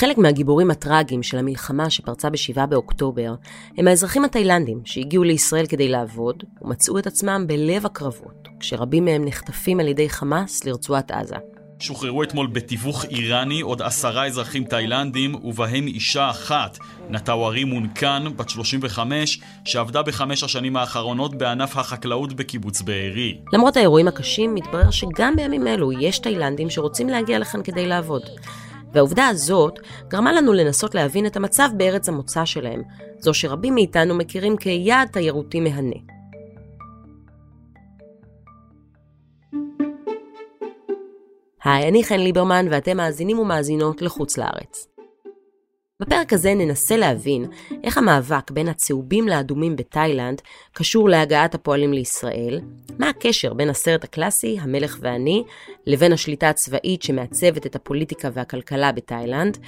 חלק מהגיבורים הטראגיים של המלחמה שפרצה ב-7 באוקטובר הם האזרחים התאילנדים שהגיעו לישראל כדי לעבוד ומצאו את עצמם בלב הקרבות, כשרבים מהם נחטפים על ידי חמאס לרצועת עזה. שוחררו אתמול בתיווך איראני עוד עשרה אזרחים תאילנדים, ובהם אישה אחת, נטאווארי מונקן, בת 35, שעבדה בחמש השנים האחרונות בענף החקלאות בקיבוץ בארי. למרות האירועים הקשים, מתברר שגם בימים אלו יש תאילנדים שרוצים להגיע לכאן כדי לעבוד. והעובדה הזאת גרמה לנו לנסות להבין את המצב בארץ המוצא שלהם, זו שרבים מאיתנו מכירים כיעד תיירותי מהנה. היי, אני חן ליברמן ואתם מאזינים ומאזינות לחוץ לארץ. בפרק הזה ננסה להבין איך המאבק בין הצהובים לאדומים בתאילנד קשור להגעת הפועלים לישראל, מה הקשר בין הסרט הקלאסי, המלך ואני, לבין השליטה הצבאית שמעצבת את הפוליטיקה והכלכלה בתאילנד,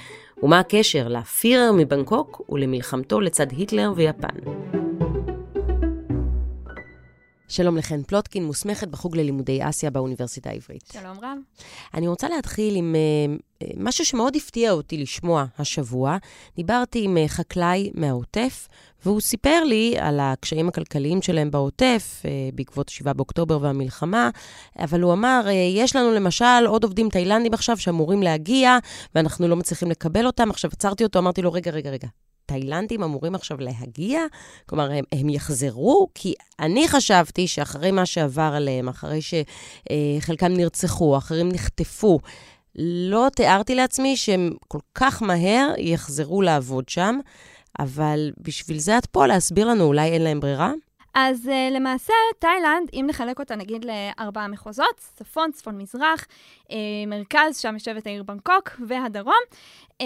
ומה הקשר לפירר מבנקוק ולמלחמתו לצד היטלר ויפן. שלום לכן פלוטקין, מוסמכת בחוג ללימודי אסיה באוניברסיטה העברית. שלום רב. אני רוצה להתחיל עם uh, משהו שמאוד הפתיע אותי לשמוע השבוע. דיברתי עם uh, חקלאי מהעוטף, והוא סיפר לי על הקשיים הכלכליים שלהם בעוטף uh, בעקבות 7 באוקטובר והמלחמה, אבל הוא אמר, uh, יש לנו למשל עוד עובדים תאילנדים עכשיו שאמורים להגיע, ואנחנו לא מצליחים לקבל אותם. עכשיו עצרתי אותו, אמרתי לו, רגע, רגע, רגע, תאילנדים אמורים עכשיו להגיע? כלומר, הם, הם יחזרו? כי אני חשבתי שאחרי מה שעבר עליהם, אחרי שחלקם נרצחו, אחרים נחטפו, לא תיארתי לעצמי שהם כל כך מהר יחזרו לעבוד שם, אבל בשביל זה את פה להסביר לנו, אולי אין להם ברירה? אז uh, למעשה, תאילנד, אם נחלק אותה נגיד לארבעה מחוזות, צפון, צפון מזרח, uh, מרכז, שם יושבת העיר בנקוק, והדרום, uh,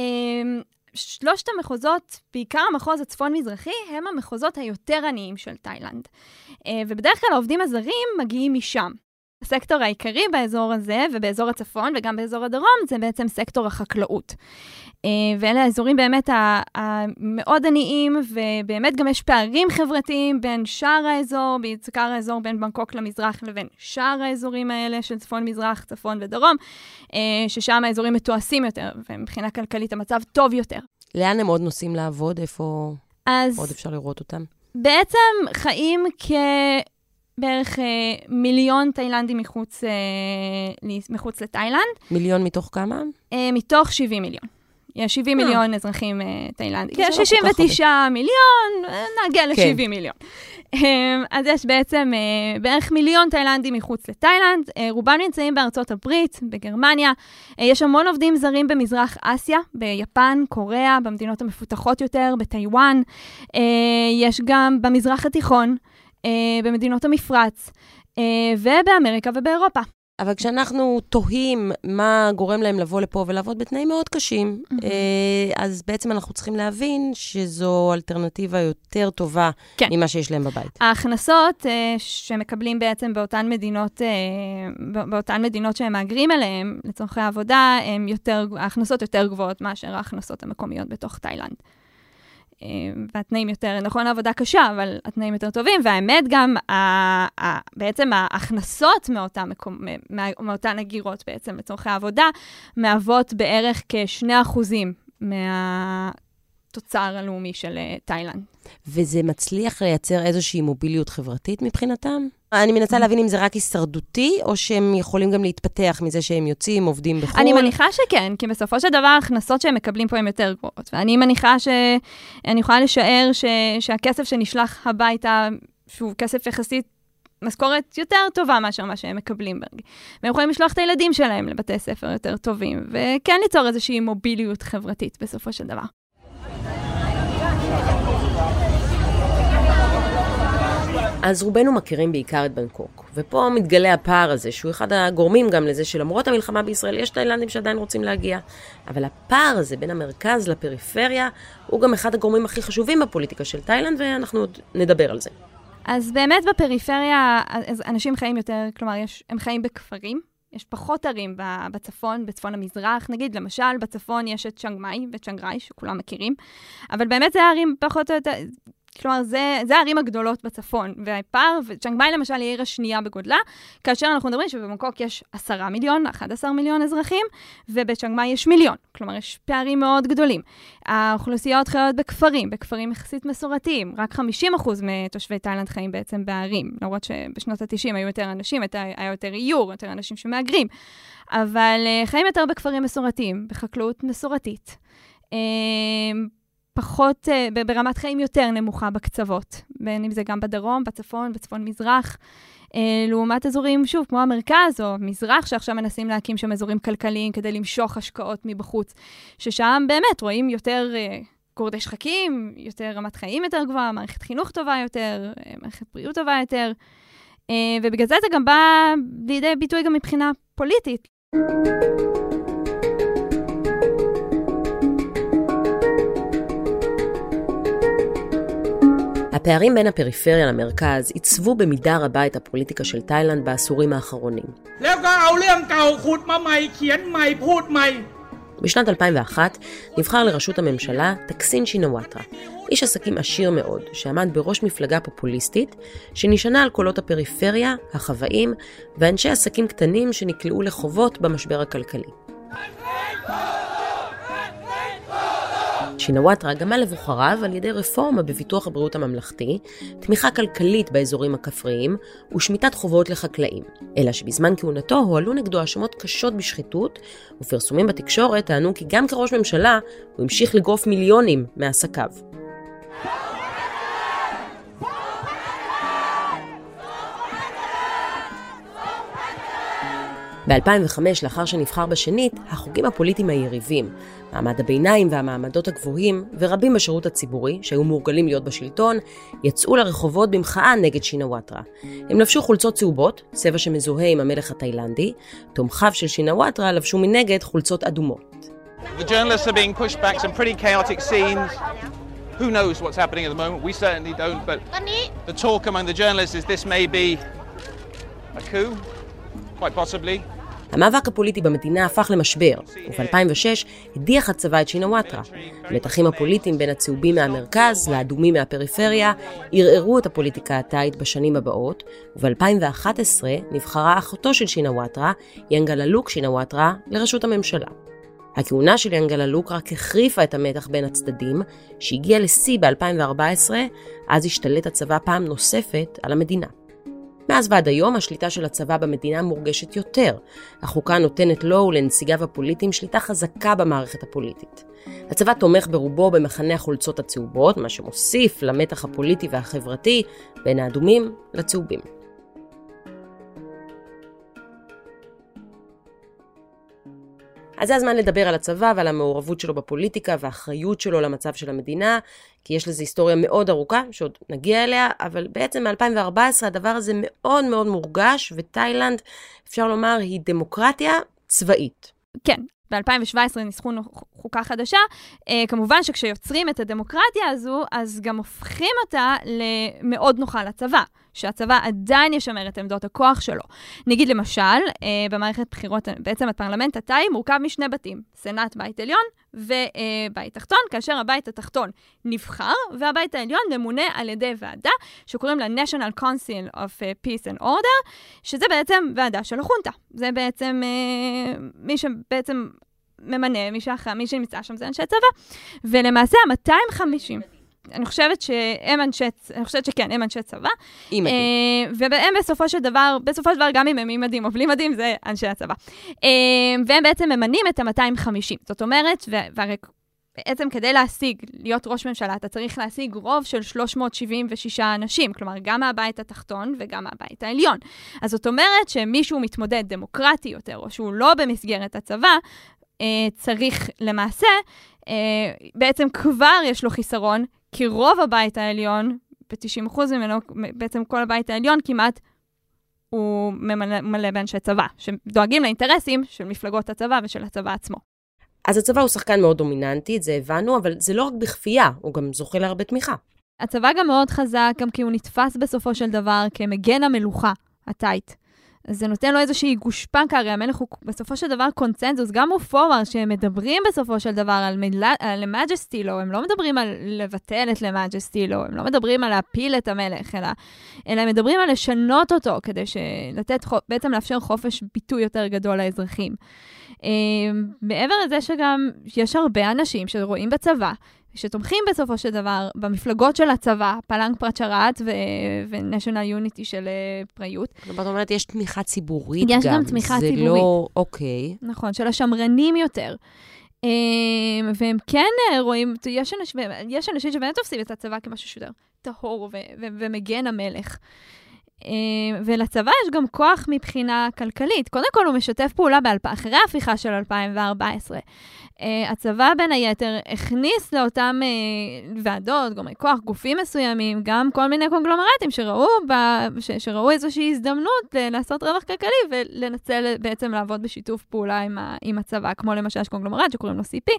שלושת המחוזות, בעיקר המחוז הצפון-מזרחי, הם המחוזות היותר עניים של תאילנד. אה, ובדרך כלל העובדים הזרים מגיעים משם. הסקטור העיקרי באזור הזה, ובאזור הצפון וגם באזור הדרום, זה בעצם סקטור החקלאות. אה, ואלה האזורים באמת המאוד עניים, ובאמת גם יש פערים חברתיים בין שאר האזור, בעיקר האזור בין בנקוק למזרח לבין שאר האזורים האלה של צפון-מזרח, צפון ודרום, אה, ששם האזורים מתועשים יותר, ומבחינה כלכלית המצב טוב יותר. לאן הם עוד נוסעים לעבוד? איפה אז עוד אפשר לראות אותם? בעצם חיים כ... בערך אה, מיליון תאילנדים מחוץ, אה, מחוץ לתאילנד. מיליון מתוך כמה? אה, מתוך 70 מיליון. יש 70 אה. מיליון אזרחים אה, תאילנדים. יש 69 לא מיליון, אה, נגיע ל-70 כן. מיליון. אה, אז יש בעצם בערך מיליון תאילנדים מחוץ לתאילנד, רובם נמצאים בארצות הברית, בגרמניה. יש המון עובדים זרים במזרח אסיה, ביפן, קוריאה, במדינות המפותחות יותר, בטיוואן. יש גם במזרח התיכון. במדינות המפרץ, ובאמריקה ובאירופה. אבל כשאנחנו תוהים מה גורם להם לבוא לפה ולעבוד בתנאים מאוד קשים, mm-hmm. אז בעצם אנחנו צריכים להבין שזו אלטרנטיבה יותר טובה כן. ממה שיש להם בבית. ההכנסות שמקבלים בעצם באותן מדינות, באותן מדינות שהם מהגרים אליהם לצורכי עבודה, ההכנסות יותר גבוהות מאשר ההכנסות המקומיות בתוך תאילנד. אה, והתנאים יותר, נכון, העבודה קשה, אבל התנאים יותר טובים, והאמת גם, ה, ה, בעצם ההכנסות מאותה מקום, מה, מאותן הגירות בעצם לצורכי העבודה, מהוות בערך כ-2% מהתוצר הלאומי של אה, תאילנד. וזה מצליח לייצר איזושהי מוביליות חברתית מבחינתם? אני מנסה להבין אם זה רק הישרדותי, או שהם יכולים גם להתפתח מזה שהם יוצאים, עובדים בחו"ל. אני מניחה שכן, כי בסופו של דבר ההכנסות שהם מקבלים פה הן יותר גבוהות. ואני מניחה ש... אני יכולה לשער ש... שהכסף שנשלח הביתה, שהוא כסף יחסית משכורת יותר טובה מאשר מה שהם מקבלים. והם יכולים לשלוח את הילדים שלהם לבתי ספר יותר טובים, וכן ליצור איזושהי מוביליות חברתית בסופו של דבר. אז רובנו מכירים בעיקר את בנקוק, ופה מתגלה הפער הזה, שהוא אחד הגורמים גם לזה שלמרות המלחמה בישראל, יש תאילנדים שעדיין רוצים להגיע. אבל הפער הזה בין המרכז לפריפריה, הוא גם אחד הגורמים הכי חשובים בפוליטיקה של תאילנד, ואנחנו עוד נדבר על זה. אז באמת בפריפריה, אנשים חיים יותר, כלומר, יש, הם חיים בכפרים. יש פחות ערים בצפון, בצפון המזרח. נגיד, למשל, בצפון יש את צ'אנג מאי וצ'אנג ראי, שכולם מכירים, אבל באמת זה ערים פחות או יותר, כלומר, זה, זה הערים הגדולות בצפון, והפער, וצ'אנג מאי למשל היא העיר השנייה בגודלה, כאשר אנחנו מדברים שבבנקוק יש עשרה מיליון, 11 מיליון אזרחים, ובצ'אנג מאי יש מיליון. כלומר, יש פערים מאוד גדולים. האוכלוסיות חיות בכפרים, בכפרים יחסית מסורתיים. רק 50% מתושבי תאילנד חיים בעצם בערים, למרות שבשנות ה-90 היו יותר אנשים, היה יותר איור, יותר אנשים שמהגרים. אבל uh, חיים יותר בכפרים מסורתיים, בחקלאות מסורתית. פחות, uh, ברמת חיים יותר נמוכה בקצוות, בין אם זה גם בדרום, בצפון, בצפון-מזרח. Uh, לעומת אזורים, שוב, כמו המרכז או מזרח, שעכשיו מנסים להקים שם אזורים כלכליים כדי למשוך השקעות מבחוץ, ששם באמת רואים יותר uh, גורדי שחקים, יותר רמת חיים יותר גבוהה, מערכת חינוך טובה יותר, מערכת בריאות טובה יותר, ובגלל זה זה גם בא לידי ביטוי גם מבחינה פוליטית. הפערים בין הפריפריה למרכז עיצבו במידה רבה את הפוליטיקה של תאילנד בעשורים האחרונים. בשנת 2001 נבחר לראשות הממשלה טקסין שינוואטרה, איש עסקים עשיר מאוד, שעמד בראש מפלגה פופוליסטית, שנשענה על קולות הפריפריה, החוואים ואנשי עסקים קטנים שנקלעו לחובות במשבר הכלכלי. שינוואטרה גמל לבוחריו על ידי רפורמה בביטוח הבריאות הממלכתי, תמיכה כלכלית באזורים הכפריים ושמיטת חובות לחקלאים. אלא שבזמן כהונתו הועלו נגדו האשמות קשות בשחיתות, ופרסומים בתקשורת טענו כי גם כראש ממשלה הוא המשיך לגרוף מיליונים מעסקיו. ב-2005, לאחר שנבחר בשנית, החוגים הפוליטיים היריבים, מעמד הביניים והמעמדות הגבוהים, ורבים בשירות הציבורי, שהיו מורגלים להיות בשלטון, יצאו לרחובות במחאה נגד שינוואטרה. הם לבשו חולצות צהובות, צבע שמזוהה עם המלך התאילנדי, תומכיו של שינוואטרה לבשו מנגד חולצות אדומות. Who knows what's happening at the moment? We certainly don't, but the talk among the journalists is this may be a coup, quite possibly. המאבק הפוליטי במדינה הפך למשבר, וב-2006 הדיח הצבא את שינוואטרה. המתחים הפוליטיים בין הצהובים מהמרכז לאדומים מהפריפריה ערערו את הפוליטיקה התאית בשנים הבאות, וב-2011 נבחרה אחותו של שינוואטרה, ינגללוק שינוואטרה, לראשות הממשלה. הכהונה של ינגללוק רק החריפה את המתח בין הצדדים, שהגיע לשיא ב-2014, אז השתלט הצבא פעם נוספת על המדינה. מאז ועד היום השליטה של הצבא במדינה מורגשת יותר. החוקה נותנת לו ולנציגיו הפוליטיים שליטה חזקה במערכת הפוליטית. הצבא תומך ברובו במחנה החולצות הצהובות, מה שמוסיף למתח הפוליטי והחברתי בין האדומים לצהובים. אז זה הזמן לדבר על הצבא ועל המעורבות שלו בפוליטיקה והאחריות שלו למצב של המדינה, כי יש לזה היסטוריה מאוד ארוכה, שעוד נגיע אליה, אבל בעצם מ-2014 הדבר הזה מאוד מאוד מורגש, ותאילנד, אפשר לומר, היא דמוקרטיה צבאית. כן, ב-2017 ניסחו חוקה חדשה. אה, כמובן שכשיוצרים את הדמוקרטיה הזו, אז גם הופכים אותה למאוד נוחה לצבא, שהצבא עדיין ישמר את עמדות הכוח שלו. נגיד למשל, אה, במערכת בחירות, בעצם הפרלמנט התאי מורכב משני בתים, סנאט בית עליון ובית תחתון, כאשר הבית התחתון נבחר, והבית העליון ממונה על ידי ועדה שקוראים לה national council of אה, peace and order, שזה בעצם ועדה של החונטה. זה בעצם אה, מי שבעצם ממנה, מי שאחראי, מי שנמצא שם זה אנשי צבא. ולמעשה, ה-250... אני חושבת שהם אנשי, אני חושבת שכן, הם אנשי צבא. עם מדים. אה, והם בסופו של דבר, בסופו של דבר, גם אם הם עם מדים או בלי מדים, זה אנשי הצבא. אה, והם בעצם ממנים את ה-250. זאת אומרת, והרי בעצם כדי להשיג, להיות ראש ממשלה, אתה צריך להשיג רוב של 376 אנשים, כלומר, גם מהבית התחתון וגם מהבית העליון. אז זאת אומרת שמישהו מתמודד דמוקרטי יותר, או שהוא לא במסגרת הצבא, אה, צריך למעשה, בעצם כבר יש לו חיסרון, כי רוב הבית העליון, ב-90% ממנו, בעצם כל הבית העליון כמעט, הוא מלא באנשי צבא, שדואגים לאינטרסים של מפלגות הצבא ושל הצבא עצמו. אז הצבא הוא שחקן מאוד דומיננטי, את זה הבנו, אבל זה לא רק בכפייה, הוא גם זוכה להרבה תמיכה. הצבא גם מאוד חזק, גם כי הוא נתפס בסופו של דבר כמגן המלוכה, הטייט. זה נותן לו איזושהי גושפנקה, הרי המלך הוא בסופו של דבר קונצנזוס, גם בפורוורד, שהם מדברים בסופו של דבר על, מילה, על למג'סטילו, הם לא מדברים על לבטל את למג'סטילו, הם לא מדברים על להפיל את המלך, אלא, אלא הם מדברים על לשנות אותו, כדי לתת, בעצם לאפשר חופש ביטוי יותר גדול לאזרחים. אה, מעבר לזה שגם יש הרבה אנשים שרואים בצבא שתומכים בסופו של דבר במפלגות של הצבא, פלנג פרצ'רט ו-National Unity של אה, פריות. כלומר, את אומרת, יש תמיכה ציבורית יש גם. יש גם תמיכה זה ציבורית. זה לא, אוקיי. נכון, של השמרנים יותר. אה, והם כן אה, רואים, יש אנשים, יש אנשים שבאמת תופסים את הצבא כמשהו שיותר טהור ומגן המלך. ולצבא יש גם כוח מבחינה כלכלית. קודם כל, הוא משתף פעולה באלפ... אחרי ההפיכה של 2014. Uh, הצבא בין היתר הכניס לאותם uh, ועדות, גורמי כוח, גופים מסוימים, גם כל מיני קונגלומרטים שראו, ב, ש, שראו איזושהי הזדמנות uh, לעשות רווח כלכלי ולנצל בעצם לעבוד בשיתוף פעולה עם, ה, עם הצבא, כמו למשל יש קונגלומרט שקוראים לו CP,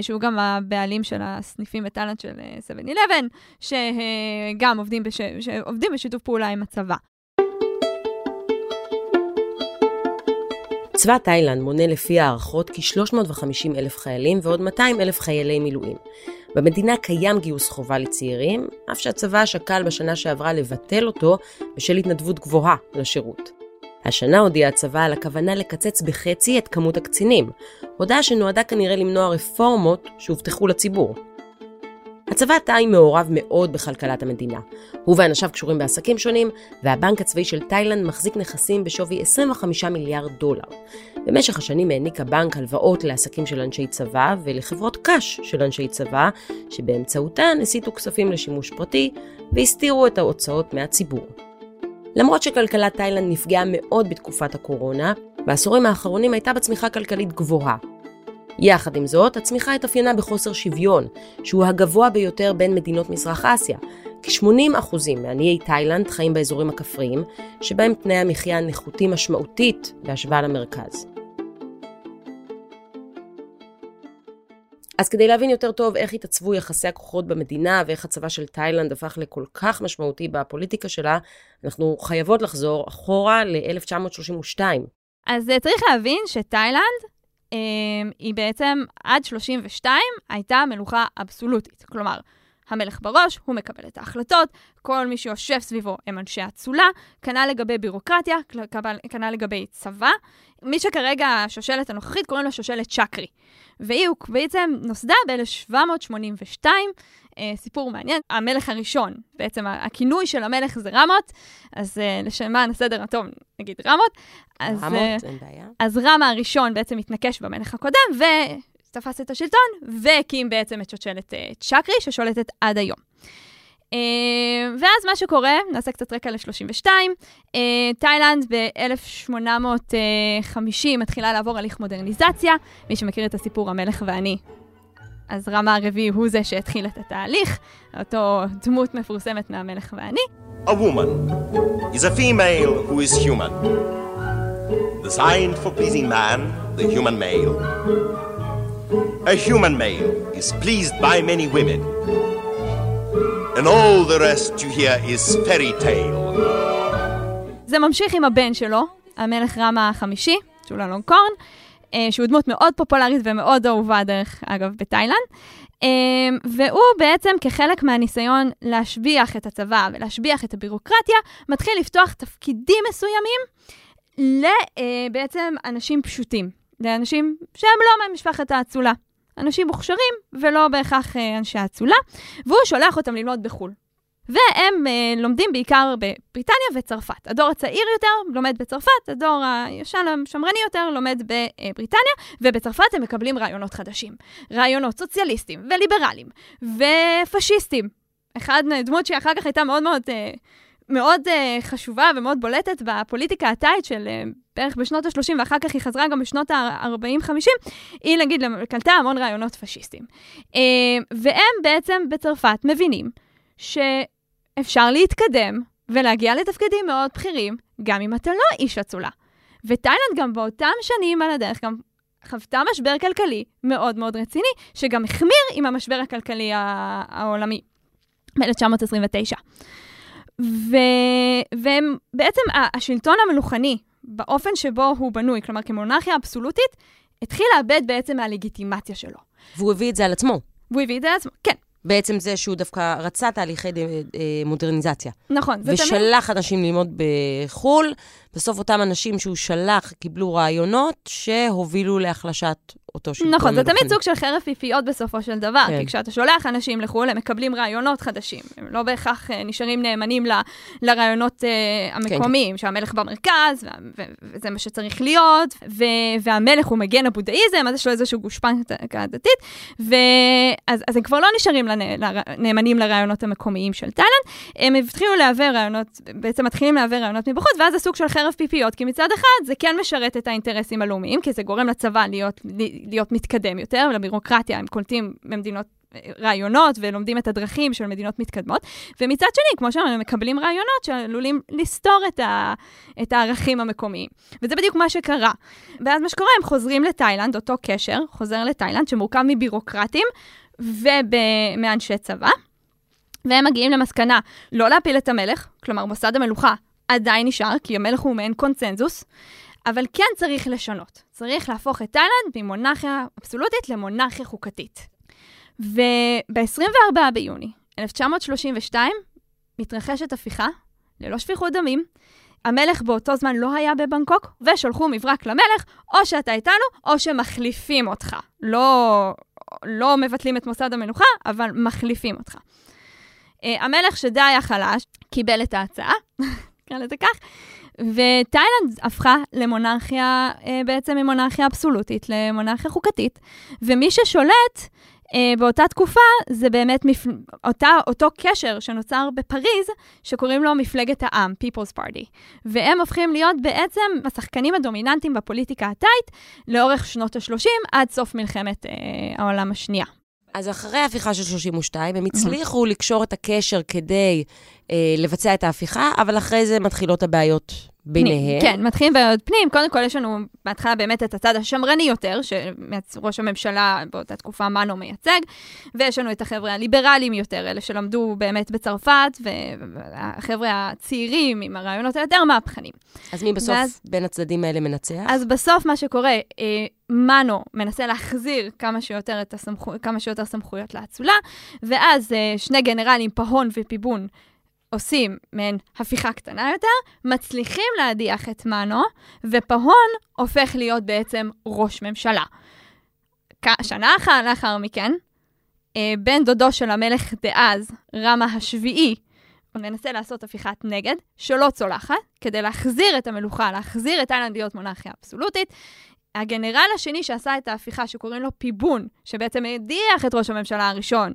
שהוא גם הבעלים של הסניפים בטאלנט של uh, 7-11, שגם עובדים, בש, שעובדים בשיתוף פעולה עם הצבא. צבא תאילנד מונה לפי הערכות כ-350 אלף חיילים ועוד 200 אלף חיילי מילואים. במדינה קיים גיוס חובה לצעירים, אף שהצבא שקל בשנה שעברה לבטל אותו בשל התנדבות גבוהה לשירות. השנה הודיע הצבא על הכוונה לקצץ בחצי את כמות הקצינים, הודעה שנועדה כנראה למנוע רפורמות שהובטחו לציבור. הצבא התאי מעורב מאוד בכלכלת המדינה. הוא ואנשיו קשורים בעסקים שונים, והבנק הצבאי של תאילנד מחזיק נכסים בשווי 25 מיליארד דולר. במשך השנים העניק הבנק הלוואות לעסקים של אנשי צבא ולחברות קש של אנשי צבא, שבאמצעותן הסיטו כספים לשימוש פרטי והסתירו את ההוצאות מהציבור. למרות שכלכלת תאילנד נפגעה מאוד בתקופת הקורונה, בעשורים האחרונים הייתה בצמיחה כלכלית גבוהה, יחד עם זאת, הצמיחה התאפיינה בחוסר שוויון, שהוא הגבוה ביותר בין מדינות מזרח אסיה. כ-80% מעניי תאילנד חיים באזורים הכפריים, שבהם תנאי המחיה נחותים משמעותית בהשוואה למרכז. אז כדי להבין יותר טוב איך התעצבו יחסי הכוחות במדינה ואיך הצבא של תאילנד הפך לכל כך משמעותי בפוליטיקה שלה, אנחנו חייבות לחזור אחורה ל-1932. אז אה, צריך להבין שתאילנד היא בעצם עד 32 הייתה מלוכה אבסולוטית. כלומר, המלך בראש, הוא מקבל את ההחלטות, כל מי שיושב סביבו הם אנשי אצולה, כנ"ל לגבי בירוקרטיה, כנ"ל לגבי צבא. מי שכרגע השושלת הנוכחית קוראים לה שושלת צ'קרי. והיא בעצם נוסדה ב-1782, אה, סיפור מעניין. המלך הראשון, בעצם הכינוי של המלך זה רמות, אז אה, לשמען הסדר הטוב נגיד רמות. אז, רמות, אה, אין בעיה. אז רמה הראשון בעצם התנקש במלך הקודם, ותפס את השלטון, והקים בעצם את שושלת אה, צ'קרי, ששולטת עד היום. Uh, ואז מה שקורה, נעשה קצת רקע ל-32, uh, תאילנד ב-1850 מתחילה לעבור הליך מודרניזציה. מי שמכיר את הסיפור המלך ואני, אז רמה הרביעי הוא זה שהתחיל את התהליך, אותו דמות מפורסמת מהמלך ואני. A woman is a female who is human. Designed for pleasing man, the human male. A human male is pleased by many women. And all the rest you hear is fairy tale. זה ממשיך עם הבן שלו, המלך רמה החמישי, צ'ולה קורן. אה, שהוא דמות מאוד פופולרית ומאוד אהובה, דרך אגב, בתאילנד. אה, והוא בעצם, כחלק מהניסיון להשביח את הצבא ולהשביח את הבירוקרטיה, מתחיל לפתוח תפקידים מסוימים לבעצם אה, אנשים פשוטים, לאנשים שהם לא ממשפחת האצולה. אנשים מוכשרים ולא בהכרח אנשי האצולה, והוא שולח אותם ללמוד בחו"ל. והם uh, לומדים בעיקר בבריטניה וצרפת. הדור הצעיר יותר לומד בצרפת, הדור הישן השמרני יותר לומד בבריטניה, ובצרפת הם מקבלים רעיונות חדשים. רעיונות סוציאליסטיים וליברליים ופשיסטים. אחד, דמות שאחר כך הייתה מאוד מאוד... Uh, מאוד uh, חשובה ומאוד בולטת בפוליטיקה התאית של uh, בערך בשנות ה-30, ואחר כך היא חזרה גם בשנות ה-40-50, היא נגיד קלטה המון רעיונות פשיסטיים. Uh, והם בעצם בצרפת מבינים שאפשר להתקדם ולהגיע לתפקידים מאוד בכירים, גם אם אתה לא איש אצולה. ותאילנד גם באותם שנים על הדרך גם חוותה משבר כלכלי מאוד מאוד רציני, שגם החמיר עם המשבר הכלכלי העולמי ב-1929. ובעצם השלטון המלוכני באופן שבו הוא בנוי, כלומר כמונרכיה אבסולוטית, התחיל לאבד בעצם מהלגיטימציה שלו. והוא הביא את זה על עצמו. והוא הביא את זה על עצמו, כן. בעצם זה שהוא דווקא רצה תהליכי ד... אה, מודרניזציה. נכון. תמיד... ושלח אנשים ללמוד בחו"ל, בסוף אותם אנשים שהוא שלח קיבלו רעיונות שהובילו להחלשת אותו שלטון. נכון, זה. תמיד סוג של חרב פיפיות בסופו של דבר, כן. כי כשאתה שולח אנשים לחו"ל, הם מקבלים רעיונות חדשים. הם לא בהכרח אה, נשארים נאמנים ל, לרעיונות אה, המקומיים, שהמלך במרכז, וה- ו- וזה מה שצריך להיות, ו- והמלך הוא מגן הבודהיזם, אז יש לו איזשהו גושפנקה דתית, ואז אז הם כבר לא נשארים נאמנים לרעיונות המקומיים של תאילנד, הם התחילו להעביר רעיונות, בעצם מתחילים להעביר רעיונות מבחוץ, ואז זה סוג של חרב פיפיות, כי מצד אחד זה כן משרת את האינטרסים הלאומיים, כי זה גורם לצבא להיות, להיות מתקדם יותר, ולבירוקרטיה הם קולטים במדינות רעיונות ולומדים את הדרכים של מדינות מתקדמות, ומצד שני, כמו שאמרנו, הם מקבלים רעיונות שעלולים לסתור את, ה, את הערכים המקומיים. וזה בדיוק מה שקרה. ואז מה שקורה, הם חוזרים לתאילנד, אותו קשר חוזר לתאילנד, שמורכב מבירוקרטים ומאנשי צבא, והם מגיעים למסקנה לא להפיל את המלך, כלומר מוסד המלוכה עדיין נשאר, כי המלך הוא מעין קונצנזוס, אבל כן צריך לשנות. צריך להפוך את תאילנד ממונרכיה אבסולוטית למונרכיה חוקתית. וב-24 ביוני 1932 מתרחשת הפיכה, ללא שפיכות דמים. המלך באותו זמן לא היה בבנקוק, ושלחו מברק למלך, או שאתה איתנו, או שמחליפים אותך. לא, לא מבטלים את מוסד המלוכה, אבל מחליפים אותך. Uh, המלך שדי היה חלש, קיבל את ההצעה, נקרא לזה כך, ותאילנד הפכה למונרכיה, uh, בעצם ממונרכיה אבסולוטית למונרכיה חוקתית, ומי ששולט באותה תקופה זה באמת מפ... אותה, אותו קשר שנוצר בפריז, שקוראים לו מפלגת העם, People's Party. והם הופכים להיות בעצם השחקנים הדומיננטיים בפוליטיקה התאית לאורך שנות ה-30 עד סוף מלחמת uh, העולם השנייה. אז אחרי ההפיכה של 32, הם הצליחו לקשור את הקשר כדי אה, לבצע את ההפיכה, אבל אחרי זה מתחילות הבעיות ביניהם. כן, מתחילים בעיות פנים. קודם כל, יש לנו בהתחלה באמת את הצד השמרני יותר, שראש הממשלה באותה תקופה מנו מייצג, ויש לנו את החבר'ה הליברליים יותר, אלה שלמדו באמת בצרפת, והחבר'ה הצעירים עם הרעיונות היותר מהפכנים. אז מי בסוף ואז- בין הצדדים האלה מנצח? אז בסוף מה שקורה, אה, מנו מנסה להחזיר כמה שיותר, הסמכו, כמה שיותר סמכויות לאצולה, ואז אה, שני גנרלים, פהון ופיבון, עושים מעין הפיכה קטנה יותר, מצליחים להדיח את מנו, ופהון הופך להיות בעצם ראש ממשלה. שנה אחת לאחר מכן, אה, בן דודו של המלך דאז, רמה השביעי, הוא מנסה לעשות הפיכת נגד, שלא צולחת, כדי להחזיר את המלוכה, להחזיר את תאילנד להיות מונרכיה אבסולוטית. הגנרל השני שעשה את ההפיכה, שקוראים לו פיבון, שבעצם הדיח את ראש הממשלה הראשון,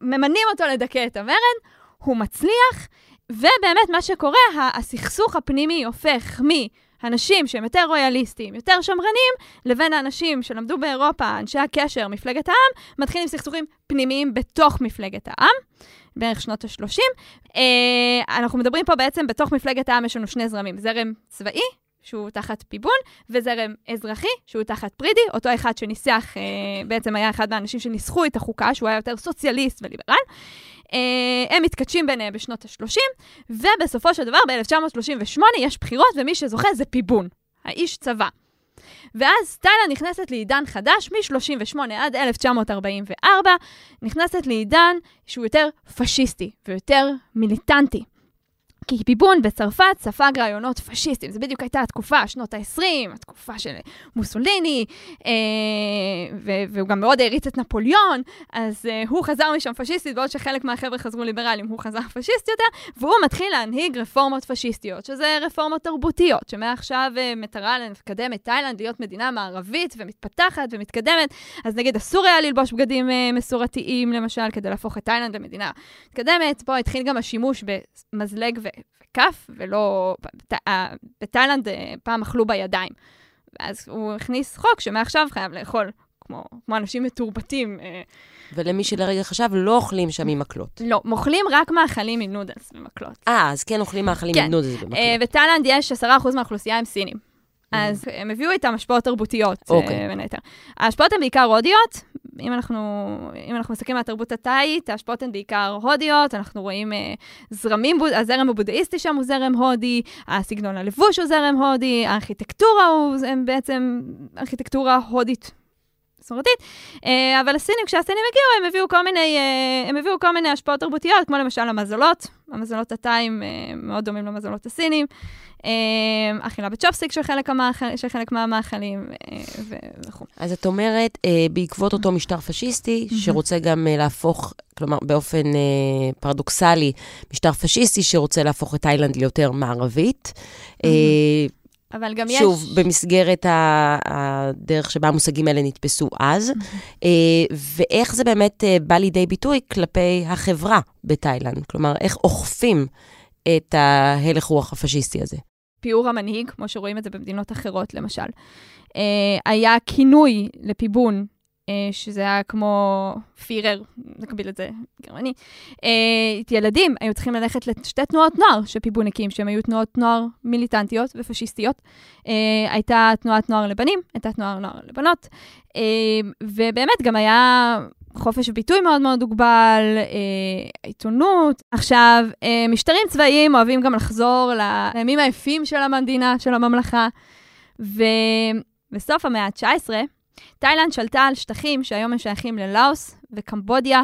ממנים אותו לדכא את המרד, הוא מצליח, ובאמת מה שקורה, הסכסוך הפנימי הופך מאנשים שהם יותר רויאליסטים, יותר שמרנים, לבין האנשים שלמדו באירופה, אנשי הקשר, מפלגת העם, מתחילים סכסוכים פנימיים בתוך מפלגת העם. בערך שנות ה-30. אה, אנחנו מדברים פה בעצם, בתוך מפלגת העם יש לנו שני זרמים, זרם צבאי, שהוא תחת פיבון, וזרם אזרחי, שהוא תחת פרידי, אותו אחד שניסח, אה, בעצם היה אחד מהאנשים שניסחו את החוקה, שהוא היה יותר סוציאליסט וליברל. אה, הם מתכתשים ביניהם בשנות ה-30, ובסופו של דבר, ב-1938 יש בחירות, ומי שזוכה זה פיבון, האיש צבא. ואז תאילנד נכנסת לעידן חדש, מ-38 עד 1944, נכנסת לעידן שהוא יותר פשיסטי ויותר מיליטנטי. כי ביבון בצרפת ספג רעיונות פשיסטיים. זו בדיוק הייתה התקופה, שנות ה-20, התקופה של מוסוליני, אה, ו- והוא גם מאוד העריץ את נפוליאון, אז אה, הוא חזר משם פשיסטית, בעוד שחלק מהחבר'ה חזרו ליברליים, הוא חזר פשיסט יותר, והוא מתחיל להנהיג רפורמות פשיסטיות, שזה רפורמות תרבותיות, שמעכשיו אה, מטרה לקדם את תאילנד להיות מדינה מערבית ומתפתחת ומתקדמת. אז נגיד אסור היה ללבוש בגדים אה, מסורתיים, למשל, כדי להפוך את תאילנד למדינה מתקדמת. פה התחיל גם השימוש במזלג ו- וכף, ולא... אה, בתאילנד אה, פעם אכלו בידיים. ואז הוא הכניס חוק שמעכשיו חייב לאכול כמו, כמו אנשים מתורבתים. אה, ולמי שלרגע חשב, לא אוכלים שם עם מקלות. לא, אוכלים רק מאכלים עם נודלס ומקלות. אה, אז כן אוכלים מאכלים כן. עם נודלס במקלות. אה, בתאילנד יש 10% מהאוכלוסייה הם סינים. אז הם הביאו איתם השפעות תרבותיות, אוקיי. בין היתר. ההשפעות הן בעיקר הודיות, אם אנחנו, אם אנחנו מסתכלים על התרבות התאית, ההשפעות הן בעיקר הודיות, אנחנו רואים אה, זרמים, הזרם הבודהיסטי שם הוא זרם הודי, הסגנון הלבוש הוא זרם הודי, הארכיטקטורה הוא בעצם ארכיטקטורה הודית מסורתית, אה, אבל הסינים, כשהסינים הגיעו, הם הביאו כל מיני, אה, הם הביאו כל מיני השפעות תרבותיות, כמו למשל המזלות, המזלות התאים אה, מאוד דומים למזלות הסינים, אכילה בצ'ופסיק של חלק, המאכל, של חלק מהמאכלים וכו'. אז את אומרת, בעקבות אותו משטר פשיסטי, שרוצה גם להפוך, כלומר, באופן פרדוקסלי, משטר פשיסטי שרוצה להפוך את תאילנד ליותר מערבית, אבל גם יש... שוב, במסגרת הדרך שבה המושגים האלה נתפסו אז, אה, ואיך זה באמת אה, בא לידי ביטוי כלפי החברה בתאילנד. כלומר, איך אוכפים את ההלך רוח הפשיסטי הזה. פיור המנהיג, כמו שרואים את זה במדינות אחרות, למשל. אה, היה כינוי לפיבון שזה היה כמו פירר, נקביל את זה גרמני. אה, ילדים היו צריכים ללכת לשתי תנועות נוער שפיבונקים, שהן היו תנועות נוער מיליטנטיות ופשיסטיות. אה, הייתה תנועת נוער לבנים, הייתה תנועת נוער לבנות, ובאמת גם היה חופש ביטוי מאוד מאוד הוגבל, עיתונות. עכשיו, משטרים צבאיים אוהבים גם לחזור לימים היפים של המדינה, של הממלכה, ובסוף המאה ה-19, תאילנד שלטה על שטחים שהיום הם שייכים ללאוס וקמבודיה.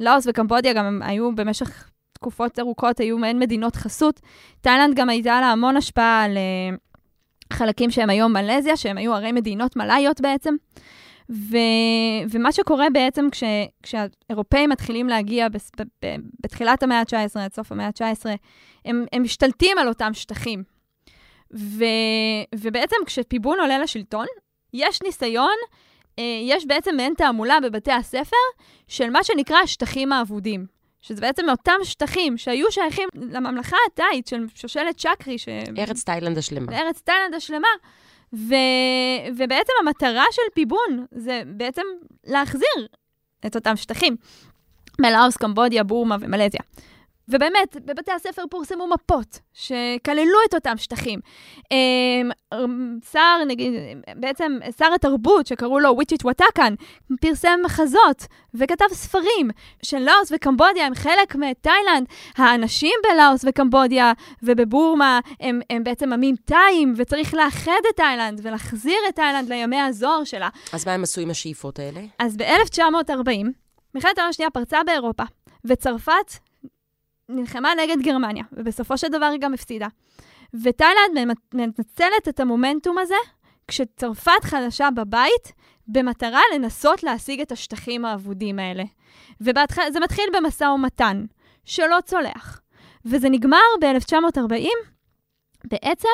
לאוס וקמבודיה גם היו במשך תקופות ארוכות, היו מעין מדינות חסות. תאילנד גם הייתה לה המון השפעה על uh, חלקים שהם היום מלזיה, שהם היו הרי מדינות מלאיות בעצם. ו, ומה שקורה בעצם כש, כשהאירופאים מתחילים להגיע ב, ב, ב, בתחילת המאה ה-19, עד סוף המאה ה-19, הם, הם משתלטים על אותם שטחים. ו, ובעצם כשפיבון עולה לשלטון, יש ניסיון, אה, יש בעצם מעין תעמולה בבתי הספר של מה שנקרא השטחים האבודים. שזה בעצם אותם שטחים שהיו שייכים לממלכה התאית של שושלת צ'קרי. ש... ארץ תאילנד השלמה. ארץ תאילנד השלמה. ו... ובעצם המטרה של פיבון זה בעצם להחזיר את אותם שטחים מלאוס, קמבודיה, בורמה ומלזיה. ובאמת, בבתי הספר פורסמו מפות שכללו את אותם שטחים. אמ, שר, נגיד, בעצם שר התרבות, שקראו לו וויצ'יט וואטאקן, פרסם מחזות וכתב ספרים שלאוס וקמבודיה הם חלק מתאילנד. האנשים בלאוס וקמבודיה ובבורמה הם, הם בעצם עמים תאים, וצריך לאחד את תאילנד ולהחזיר את תאילנד לימי הזוהר שלה. אז מה הם עשו עם השאיפות האלה? אז ב-1940, מלחמת העולם השנייה פרצה באירופה, וצרפת נלחמה נגד גרמניה, ובסופו של דבר היא גם הפסידה. ותאילנד מנצלת את המומנטום הזה כשצרפת חדשה בבית, במטרה לנסות להשיג את השטחים האבודים האלה. וזה מתחיל במשא ומתן, שלא צולח. וזה נגמר ב-1940, בעצם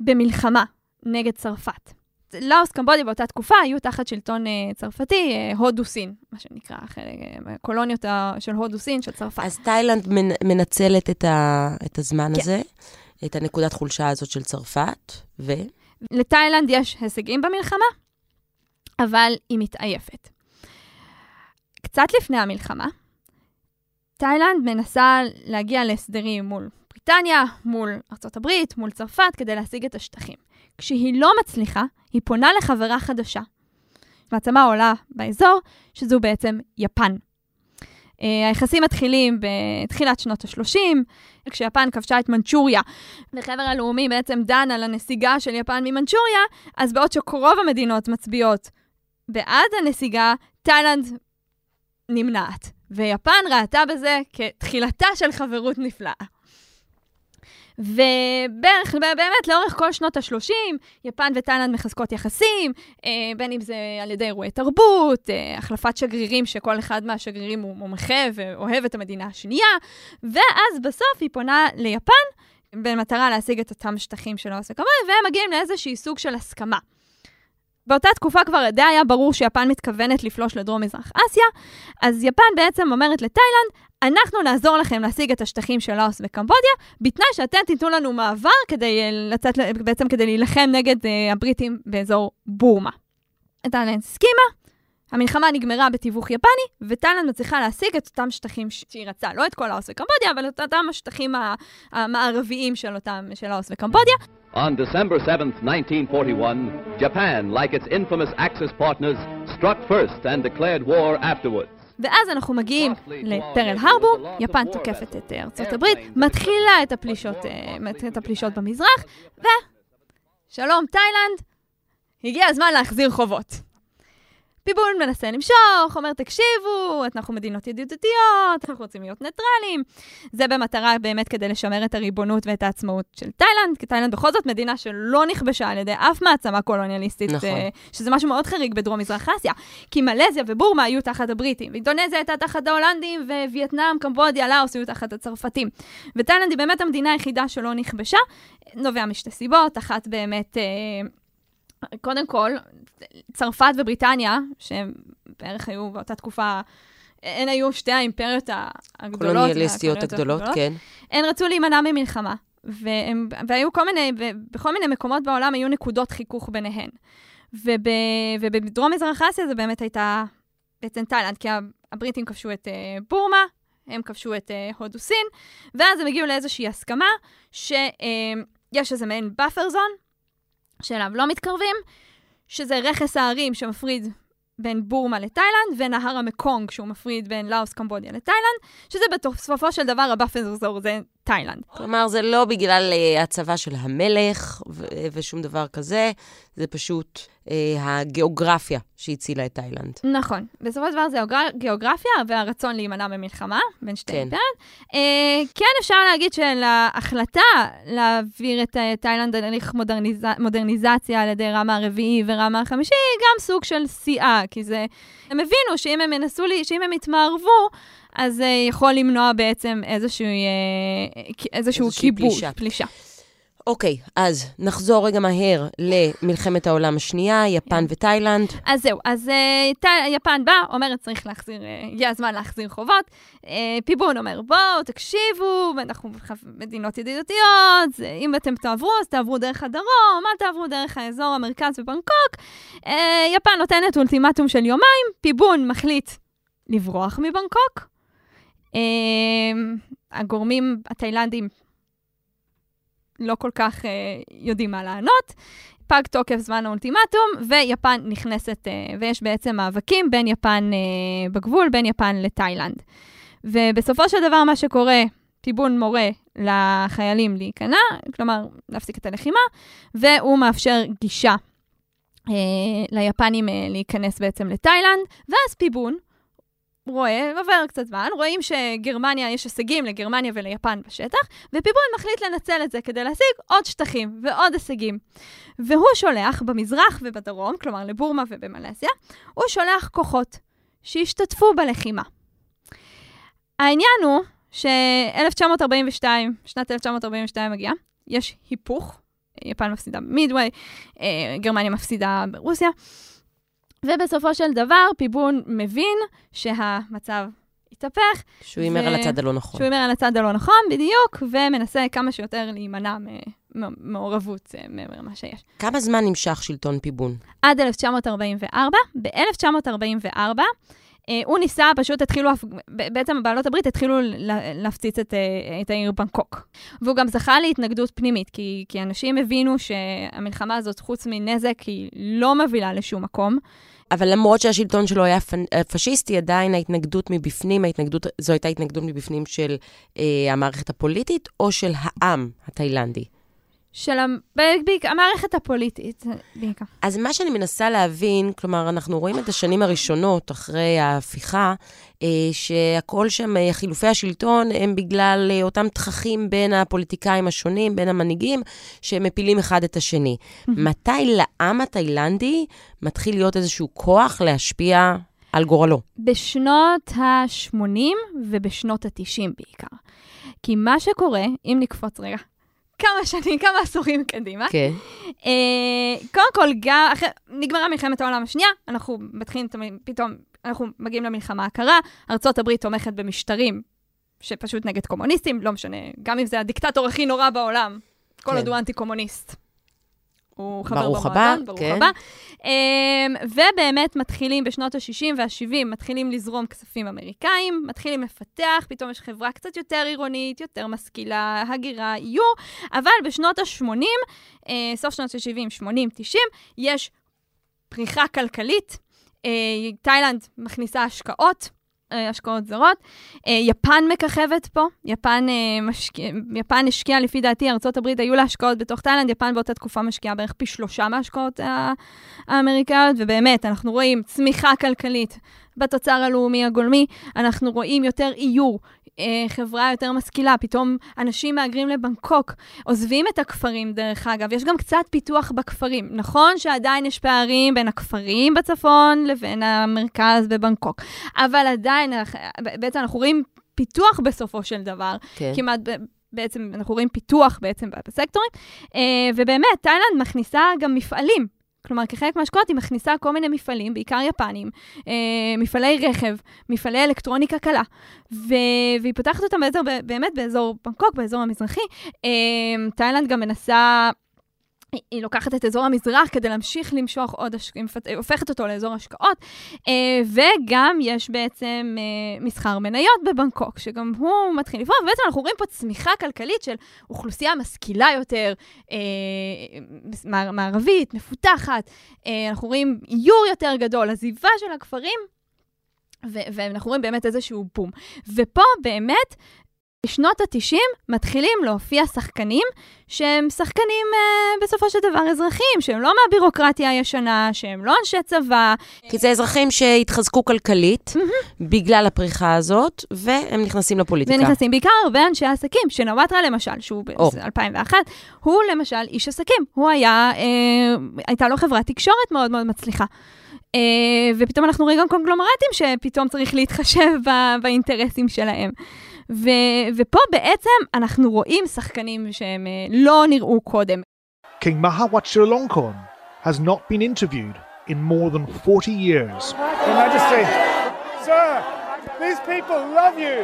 במלחמה נגד צרפת. לאוס, קמבודיה באותה תקופה היו תחת שלטון uh, צרפתי, uh, הודו-סין, מה שנקרא, uh, קולוניות uh, של הודו-סין, של צרפת. אז תאילנד מנ, מנצלת את, ה, את הזמן כן. הזה, את הנקודת חולשה הזאת של צרפת, ו... לתאילנד יש הישגים במלחמה, אבל היא מתעייפת. קצת לפני המלחמה, תאילנד מנסה להגיע להסדרים מול בריטניה, מול ארה"ב, מול צרפת, כדי להשיג את השטחים. כשהיא לא מצליחה, היא פונה לחברה חדשה. מעצמה עולה באזור, שזו בעצם יפן. Uh, היחסים מתחילים בתחילת שנות ה-30, כשיפן כבשה את מנצ'וריה, וחבר הלאומי בעצם דן על הנסיגה של יפן ממנצ'וריה, אז בעוד שרוב המדינות מצביעות בעד הנסיגה, תאילנד נמנעת. ויפן ראתה בזה כתחילתה של חברות נפלאה. ובערך, באמת, לאורך כל שנות ה-30, יפן ותאילנד מחזקות יחסים, אה, בין אם זה על ידי אירועי תרבות, אה, החלפת שגרירים, שכל אחד מהשגרירים הוא מומחה ואוהב את המדינה השנייה, ואז בסוף היא פונה ליפן, במטרה להשיג את אותם שטחים של האוס וכמובן, והם מגיעים לאיזשהי סוג של הסכמה. באותה תקופה כבר די היה ברור שיפן מתכוונת לפלוש לדרום-מזרח אסיה, אז יפן בעצם אומרת לתאילנד, אנחנו נעזור לכם להשיג את השטחים של לאוס וקמבודיה, בתנאי שאתם תיתנו לנו מעבר כדי אה, לצאת, בעצם כדי להילחם נגד uh, הבריטים באזור בורמה. תאילנד הסכימה, המלחמה נגמרה בתיווך יפני, ותאילנד מצליחה להשיג את אותם שטחים שהיא רצה, לא את כל לאוס וקמבודיה, אבל את אותם השטחים המערביים של אותם, של לאוס וקמבודיה. On December 7, 1941, Japan, like its infamous Axis partners, struck first and declared war afterwards. ואז אנחנו מגיעים לפרל הרבור, יפן תוקפת את ארצות הברית, מתחילה את הפלישות, את הפלישות במזרח, ושלום תאילנד, הגיע הזמן להחזיר חובות. פיבול מנסה למשוך, אומר, תקשיבו, אנחנו מדינות ידידותיות, אנחנו רוצים להיות ניטרלים. זה במטרה באמת כדי לשמר את הריבונות ואת העצמאות של תאילנד, כי תאילנד בכל זאת מדינה שלא נכבשה על ידי אף מעצמה קולוניאליסטית, נכון. אה, שזה משהו מאוד חריג בדרום-מזרח אסיה. כי מלזיה ובורמה היו תחת הבריטים, ואינדונזיה הייתה תחת ההולנדים, ווייטנאם, קמבודיה, לאוס היו תחת הצרפתים. ותאילנד היא באמת המדינה היחידה שלא נכבשה, נובע משתי סיבות, אחת באמת... אה, קודם כל, צרפת ובריטניה, שהם בערך היו באותה תקופה, הן היו שתי האימפריות הגדולות. קולוניאליסטיות הגדולות, הגדולות, כן. הן רצו להימנע ממלחמה, והם, והיו כל מיני, בכל מיני מקומות בעולם היו נקודות חיכוך ביניהן. וב, ובדרום מזרח אסיה זה באמת הייתה בעצם תאילנד, כי הבריטים כבשו את uh, בורמה, הם כבשו את uh, הודו-סין, ואז הם הגיעו לאיזושהי הסכמה שיש uh, איזה מעין buffer zone, שאליו לא מתקרבים, שזה רכס ההרים שמפריד בין בורמה לתאילנד, ונהר המקונג, שהוא מפריד בין לאוס, קמבודיה לתאילנד, שזה בסופו של דבר ה buffer אזור זה תאילנד. כלומר, זה לא בגלל uh, הצבא של המלך ו- ושום דבר כזה, זה פשוט uh, הגיאוגרפיה שהצילה את תאילנד. נכון. בסופו של דבר זה גיאוגרפיה והרצון להימנע ממלחמה בין שתי כן. אימפריות. Uh, כן אפשר להגיד שלהחלטה להעביר את תאילנד להליך מודרניז... מודרניזציה על ידי רמה הרביעי ורמה החמישי, היא גם סוג של שיאה, כי זה... הם הבינו שאם הם ינסו, לי, שאם הם יתמערבו, אז זה uh, יכול למנוע בעצם איזשהו, איזשהו כיבוש, פלישה. פלישה. אוקיי, אז נחזור רגע מהר למלחמת העולם השנייה, יפן ותאילנד. אז זהו, אז uh, ת, יפן באה, אומרת צריך להחזיר, uh, הגיע הזמן להחזיר חובות. Uh, פיבון אומר, בואו, תקשיבו, אנחנו מדינות ידידותיות, אם אתם תעברו, אז תעברו דרך הדרום, אל תעברו דרך האזור המרכז ובנקוק. Uh, יפן נותנת אולטימטום של יומיים, פיבון מחליט לברוח מבנקוק. אמ, הגורמים התאילנדים לא כל כך uh, יודעים מה לענות. פג תוקף זמן האולטימטום, ויפן נכנסת, uh, ויש בעצם מאבקים בין יפן uh, בגבול, בין יפן לתאילנד. ובסופו של דבר מה שקורה, טיבון מורה לחיילים להיכנע, כלומר, להפסיק את הלחימה, והוא מאפשר גישה uh, ליפנים uh, להיכנס בעצם לתאילנד, ואז פיבון, רואה, עובר קצת זמן, רואים שגרמניה, יש הישגים לגרמניה וליפן בשטח, ופיבון מחליט לנצל את זה כדי להשיג עוד שטחים ועוד הישגים. והוא שולח במזרח ובדרום, כלומר לבורמה ובמלזיה, הוא שולח כוחות שישתתפו בלחימה. העניין הוא ש-1942, שנת 1942 מגיעה, יש היפוך, יפן מפסידה במידווי, אה, גרמניה מפסידה ברוסיה. ובסופו של דבר, פיבון מבין שהמצב התהפך. שהוא הימר ו... על הצד הלא נכון. שהוא הימר על הצד הלא נכון, בדיוק, ומנסה כמה שיותר להימנע ממעורבות אה, מעבר למה שיש. כמה זמן נמשך שלטון פיבון? עד 1944. ב-1944, אה, הוא ניסה, פשוט התחילו, בעצם בעלות הברית התחילו להפציץ את, אה, את העיר בנקוק. והוא גם זכה להתנגדות פנימית, כי, כי אנשים הבינו שהמלחמה הזאת, חוץ מנזק, היא לא מובילה לשום מקום. אבל למרות שהשלטון שלו היה פשיסטי, עדיין ההתנגדות מבפנים, ההתנגדות, זו הייתה התנגדות מבפנים של אה, המערכת הפוליטית או של העם התאילנדי? של המערכת הפוליטית, בעיקר. אז מה שאני מנסה להבין, כלומר, אנחנו רואים את השנים הראשונות אחרי ההפיכה, אה, שהכל שם, אה, חילופי השלטון, הם בגלל אה, אותם תככים בין הפוליטיקאים השונים, בין המנהיגים, שמפילים אחד את השני. מתי לעם התאילנדי מתחיל להיות איזשהו כוח להשפיע על גורלו? בשנות ה-80 ובשנות ה-90 בעיקר. כי מה שקורה, אם נקפוץ רגע כמה שנים, כמה עשורים קדימה. כן. Uh, קודם כל, גם אחרי, נגמרה מלחמת העולם השנייה, אנחנו מתחילים פתאום, אנחנו מגיעים למלחמה הקרה, ארה"ב תומכת במשטרים שפשוט נגד קומוניסטים, לא משנה, גם אם זה הדיקטטור הכי נורא בעולם, כל כן. עוד הוא אנטי-קומוניסט. הוא חבר ברוך במועדון, ברוך כן. הבא. Um, ובאמת מתחילים בשנות ה-60 וה-70, מתחילים לזרום כספים אמריקאים, מתחילים לפתח, פתאום יש חברה קצת יותר עירונית, יותר משכילה, הגירה, יהיו, אבל בשנות ה-80, uh, סוף שנות ה-70, 80, 90, יש פריחה כלכלית. אה, תאילנד מכניסה השקעות. אה, השקעות זרות. אה, יפן מככבת פה, יפן, אה, משק... יפן השקיעה, לפי דעתי, ארה"ב היו לה השקעות בתוך תאילנד, יפן באותה תקופה משקיעה בערך פי שלושה מההשקעות האמריקאיות, ובאמת, אנחנו רואים צמיחה כלכלית בתוצר הלאומי הגולמי, אנחנו רואים יותר איור, אה, חברה יותר משכילה, פתאום אנשים מהגרים לבנקוק, עוזבים את הכפרים דרך אגב, יש גם קצת פיתוח בכפרים. נכון שעדיין יש פערים בין הכפרים בצפון לבין המרכז בבנקוק, אבל עדיין, בעצם אנחנו רואים פיתוח בסופו של דבר, כן. כמעט... בעצם אנחנו רואים פיתוח בעצם בסקטורים, אה, ובאמת, תאילנד מכניסה גם מפעלים כלומר, כחלק מההשקעות היא מכניסה כל מיני מפעלים, בעיקר יפנים, אה, מפעלי רכב, מפעלי אלקטרוניקה קלה, ו- והיא פותחת אותם באזור, באמת באזור בנקוק, באזור המזרחי. אה, תאילנד גם מנסה... היא לוקחת את אזור המזרח כדי להמשיך למשוך עוד השקעות, היא הופכת אותו לאזור השקעות, אה, וגם יש בעצם אה, מסחר מניות בבנקוק, שגם הוא מתחיל לפעול, ובעצם אנחנו רואים פה צמיחה כלכלית של אוכלוסייה משכילה יותר, אה, מערבית, מפותחת, אנחנו רואים איור יותר גדול, עזיבה של הכפרים, ואנחנו רואים באמת איזשהו בום. ופה באמת בשנות ה-90 מתחילים להופיע שחקנים שהם שחקנים אה, בסופו של דבר אזרחים, שהם לא מהבירוקרטיה הישנה, שהם לא אנשי צבא. כי זה אזרחים שהתחזקו כלכלית בגלל הפריחה הזאת, והם נכנסים לפוליטיקה. ונכנסים בעיקר הרבה אנשי עסקים, שנוואטרה למשל, שהוא ב-2001, הוא למשל איש עסקים. הוא היה, אה, הייתה לו חברת תקשורת מאוד מאוד מצליחה. Uh, ופתאום אנחנו רואים גם קונגלומרטים שפתאום צריך להתחשב באינטרסים שלהם. ו- ופה בעצם אנחנו רואים שחקנים שהם לא נראו קודם. King Maha Vajiralongkorn has not been interviewed in more than 40 years. Your Majesty, sir, these people love you,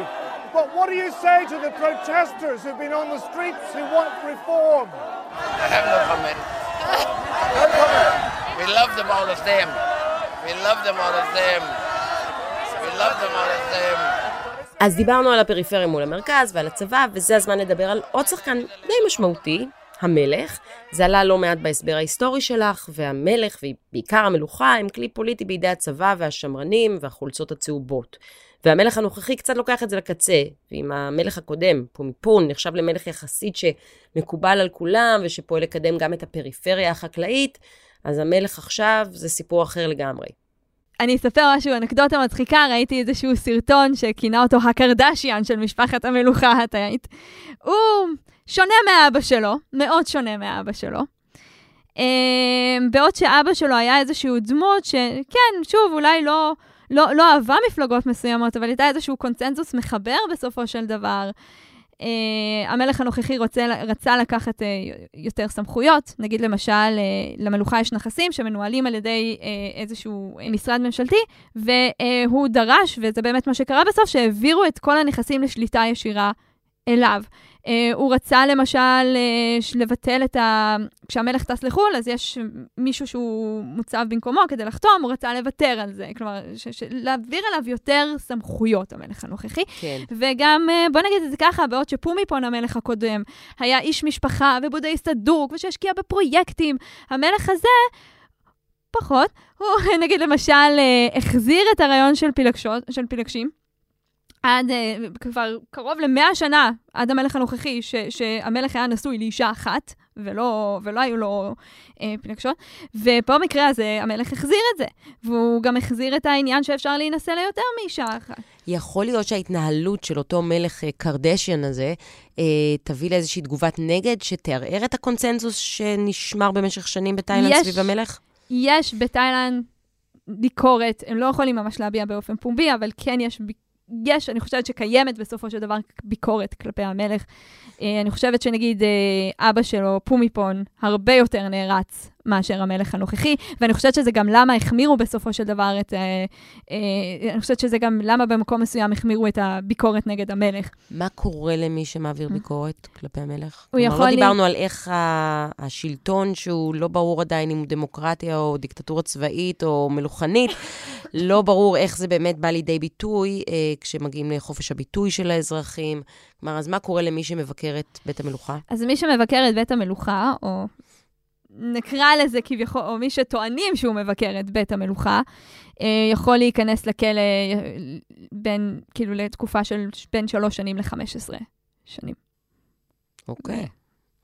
but what do you say to the protesters who've been on the streets who want reform? I have no comment. no comment. We love them all the same. We love them all the same. We love them all the same. אז דיברנו על הפריפריה מול המרכז ועל הצבא, וזה הזמן לדבר על עוד שחקן די משמעותי, המלך. זה עלה לא מעט בהסבר ההיסטורי שלך, והמלך, ובעיקר המלוכה, הם כלי פוליטי בידי הצבא והשמרנים והחולצות הצהובות. והמלך הנוכחי קצת לוקח את זה לקצה, ואם המלך הקודם, פומיפון, נחשב למלך יחסית שמקובל על כולם, ושפועל לקדם גם את הפריפריה החקלאית, אז המלך עכשיו זה סיפור אחר לגמרי. אני אספר משהו, אנקדוטה מצחיקה, ראיתי איזשהו סרטון שכינה אותו הקרדשיאן של משפחת המלוכה התאית. הוא שונה מאבא שלו, מאוד שונה מאבא שלו. אמ, בעוד שאבא שלו היה איזשהו דמות שכן, שוב, אולי לא, לא, לא אהבה מפלגות מסוימות, אבל הייתה איזשהו קונצנזוס מחבר בסופו של דבר. Uh, המלך הנוכחי רוצה, רצה לקחת uh, יותר סמכויות, נגיד למשל, uh, למלוכה יש נכסים שמנוהלים על ידי uh, איזשהו משרד ממשלתי, והוא דרש, וזה באמת מה שקרה בסוף, שהעבירו את כל הנכסים לשליטה ישירה אליו. Uh, הוא רצה למשל uh, לבטל את ה... כשהמלך טס לחו"ל, אז יש מישהו שהוא מוצב במקומו כדי לחתום, הוא רצה לוותר על זה. כלומר, ש... ש... להעביר אליו יותר סמכויות, המלך הנוכחי. כן. וגם, uh, בוא נגיד את זה ככה, בעוד שפומיפון, המלך הקודם, היה איש משפחה ובודהיסט הדוק, ושהשקיע בפרויקטים, המלך הזה... פחות, הוא נגיד למשל החזיר את הרעיון של, פילגשות, של פילגשים, עד uh, כבר קרוב למאה שנה, עד המלך הנוכחי, ש, שהמלך היה נשוי לאישה אחת, ולא, ולא היו לו uh, פילגשות. ופה במקרה הזה, המלך החזיר את זה. והוא גם החזיר את העניין שאפשר להינשא ליותר מאישה אחת. יכול להיות שההתנהלות של אותו מלך uh, קרדשיאן הזה uh, תביא לאיזושהי תגובת נגד שתערער את הקונצנזוס שנשמר במשך שנים בתאילנד יש, סביב המלך? יש בתאילנד ביקורת, הם לא יכולים ממש להביע באופן פומבי, אבל כן יש ביקורת. יש, אני חושבת שקיימת בסופו של דבר ביקורת כלפי המלך. אה, אני חושבת שנגיד אה, אבא שלו, פומיפון, הרבה יותר נערץ מאשר המלך הנוכחי, ואני חושבת שזה גם למה החמירו בסופו של דבר את... אה, אה, אני חושבת שזה גם למה במקום מסוים החמירו את הביקורת נגד המלך. מה קורה למי שמעביר ביקורת כלפי המלך? הוא יכול... לא דיברנו על איך השלטון, שהוא לא ברור עדיין אם הוא דמוקרטיה או דיקטטורה צבאית או מלוכנית, לא ברור איך זה באמת בא לידי ביטוי אה, כשמגיעים לחופש הביטוי של האזרחים. כלומר, אז מה קורה למי שמבקר את בית המלוכה? אז מי שמבקר את בית המלוכה, או נקרא לזה כביכול, או מי שטוענים שהוא מבקר את בית המלוכה, אה, יכול להיכנס לכלא אה, בין, כאילו, לתקופה של בין שלוש שנים ל-15 שנים. אוקיי.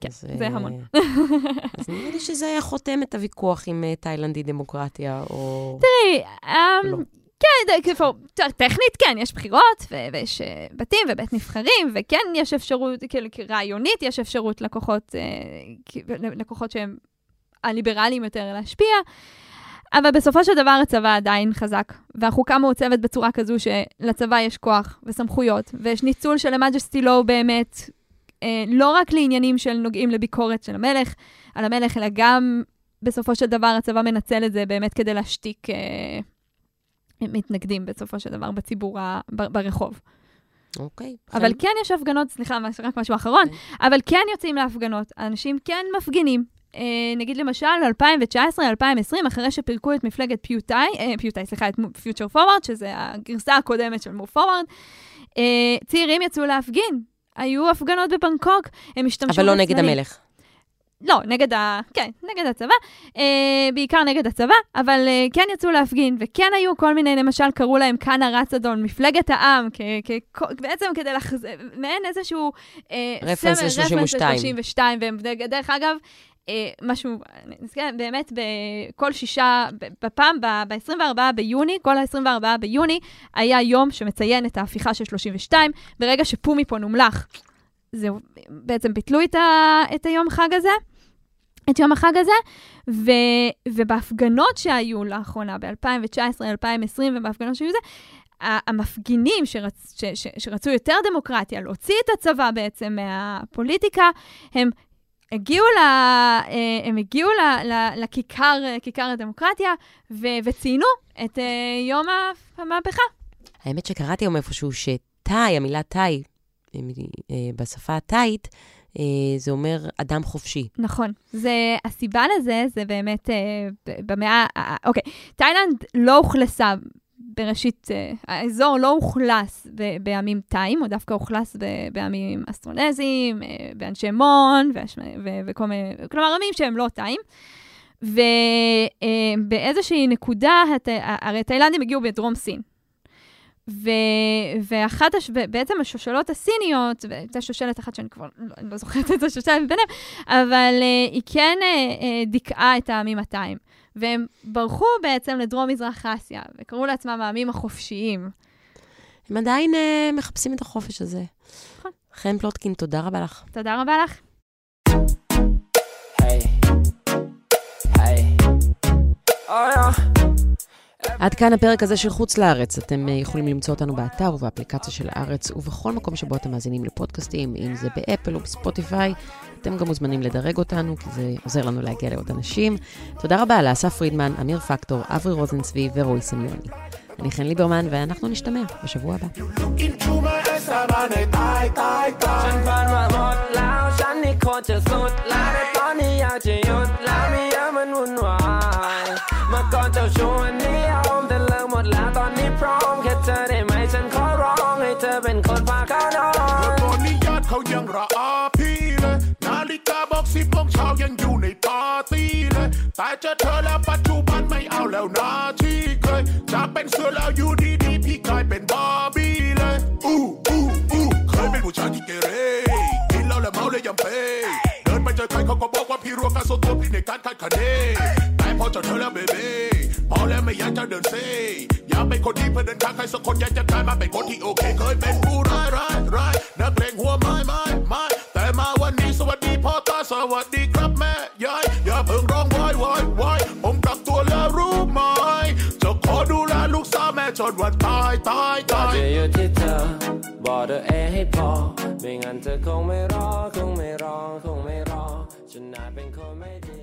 כן, אז, זה אה, המון. אז נראה לי שזה היה חותם את הוויכוח עם תאילנד היא דמוקרטיה, או... תראי, אמ, לא. כן, כאילו, טכנית כן, יש בחירות, ויש בתים ובית נבחרים, וכן יש אפשרות, כאילו, רעיונית יש אפשרות לכוחות, לכוחות שהם הליברליים יותר להשפיע, אבל בסופו של דבר הצבא עדיין חזק, והחוקה מעוצבת בצורה כזו שלצבא יש כוח וסמכויות, ויש ניצול של המג'סטי לואו באמת, אה, לא רק לעניינים של נוגעים לביקורת של המלך, על המלך, אלא גם בסופו של דבר הצבא מנצל את זה באמת כדי להשתיק אה, מתנגדים בסופו של דבר בציבור, ה, ב- ברחוב. אוקיי. אבל חן? כן יש הפגנות, סליחה, רק משהו אחרון, אבל כן יוצאים להפגנות, אנשים כן מפגינים. אה, נגיד למשל, 2019-2020, אחרי שפירקו את מפלגת פיוטאי, אה, פיוטאי, סליחה, את פיוטר פורוורד, שזה הגרסה הקודמת של מוב פורוורד, אה, צעירים יצאו להפגין. היו הפגנות בבנקוק, הם השתמשו אבל לא נגד. המלך. לא, נגד ה... כן, נגד הצבא, אה, בעיקר נגד הצבא, אבל אה, כן יצאו להפגין, וכן היו כל מיני, למשל, קראו להם קאנה רצדון, מפלגת העם, כ- כ- בעצם כדי לחז... מעין איזשהו... אה, רפרנס סמל, ל-32. רפרנס ל-32, והם, דרך- דרך אגב, משהו, אני נזכרת, באמת, בכל שישה, בפעם, ב-24 ביוני, כל ה-24 ביוני, היה יום שמציין את ההפיכה של 32, ברגע שפומי פה נומלך. זהו, בעצם ביטלו את, ה, את היום חג הזה, את יום החג הזה, ו, ובהפגנות שהיו לאחרונה, ב-2019, 2020, ובהפגנות שהיו זה, המפגינים שרצ, ש, ש, שרצו יותר דמוקרטיה, להוציא את הצבא בעצם מהפוליטיקה, הם הגיעו, ל, אה, הם הגיעו ל, ל, לכיכר, אה, כיכר הדמוקרטיה, ו, וציינו את אה, יום המהפכה. האמת שקראתי היום איפשהו שתאי, המילה תאי, בשפה התאית, זה אומר אדם חופשי. נכון. זה, הסיבה לזה, זה באמת אה, במאה, אה, אוקיי, תאילנד לא אוכלסה בראשית, אה, האזור לא אוכלס בימים תאים, הוא דווקא אוכלס ב- בימים אסטרונזיים, אה, באנשי מון, וכל מיני, כלומר, עמים שהם לא תאים. ובאיזושהי נקודה, הת- הרי תאילנדים הגיעו בדרום סין. ו, ואחת, הש... בעצם השושלות הסיניות, והייתה שושלת אחת שאני כבר לא, לא זוכרת את השושלת ביניהם, אבל uh, היא כן uh, uh, דיכאה את העמים התאים. והם ברחו בעצם לדרום-מזרח אסיה, וקראו לעצמם העמים החופשיים. הם עדיין אה, מחפשים את החופש הזה. נכון. חן פלוטקין, תודה רבה לך. תודה רבה לך. Hey. Hey. Oh yeah. עד כאן הפרק הזה של חוץ לארץ. אתם אה, יכולים למצוא אותנו באתר ובאפליקציה של הארץ ובכל מקום שבו אתם מאזינים לפודקאסטים, אם זה באפל או בספוטיפיי. אתם גם מוזמנים לדרג אותנו, כי זה עוזר לנו להגיע לעוד אנשים. תודה רבה לאסף פרידמן, אמיר פקטור, אברי רוזנצבי ורועי סמיוני. אני חן ליברמן, ואנחנו נשתמע בשבוע הבא. into my eyes สาบานให้ตายตายตาย ฉันฝันว่าหมดแล้ว ฉันนี่โคตรจะสุดแล้วแต่ตอนนี้อยากจะหยุดแล้วไม่อยากมันวุ่นวาย เมื่อก่อนเจ้าชู้วันนี้ยอมแต่เลิกหมดแล้วตอนนี้พร้อมแค่เธอได้ไหมฉันขอร้องให้เธอเป็นคนพาเขานอนตอก่อนนี้ญาติเขายังระอาพี่เลย นาฬิกาบอกสิบโมงเช้ายังอยู่ในปาร์ตี้เลย แต่เจอเธอแล้วปัจจุบันไม่เอาแล้วนาที่เคยจากเป็นเสือแล้วอยู่ดีๆพี่กลายเป็นบาร์บี้เลยอู้อู้อู้เคยเป็นผู้ชายที่เกเรกินเหล้าแล้วเมาเลยยังเปเดินไปเจอใครเขาก็บอกว่าพี่รัวการส่วนตัวพี่ในการคาดคะเนแต่ พอเจอเธอแล้วเบบ้พอแล้วไม่อยากจะเดินเซอยากเป็นคนที่เพื่อเดินทางใครสักคนอยากจะกลายมาเป็นคนที่โอเคเคยเป็นผู้ร้ายร้ายร้ายนักเลงหัวไม้ไม้ไม้แต่มาวันนี้สวัสดีพ่อตาสวัสดีครับแม่ยายอย่าเพิ่งร้องวายวายวายผมกลับตัวแล้วรู้ไหมจะขอดูแลลูกสาวแม่จนวันตายตายตายจะอยู่ที่เธอบอกตัวเองให้พอไม่งั้นเธอคงไม่รอคงไม่รอคงไม่รอฉันน่าเป็นคนไม่ดี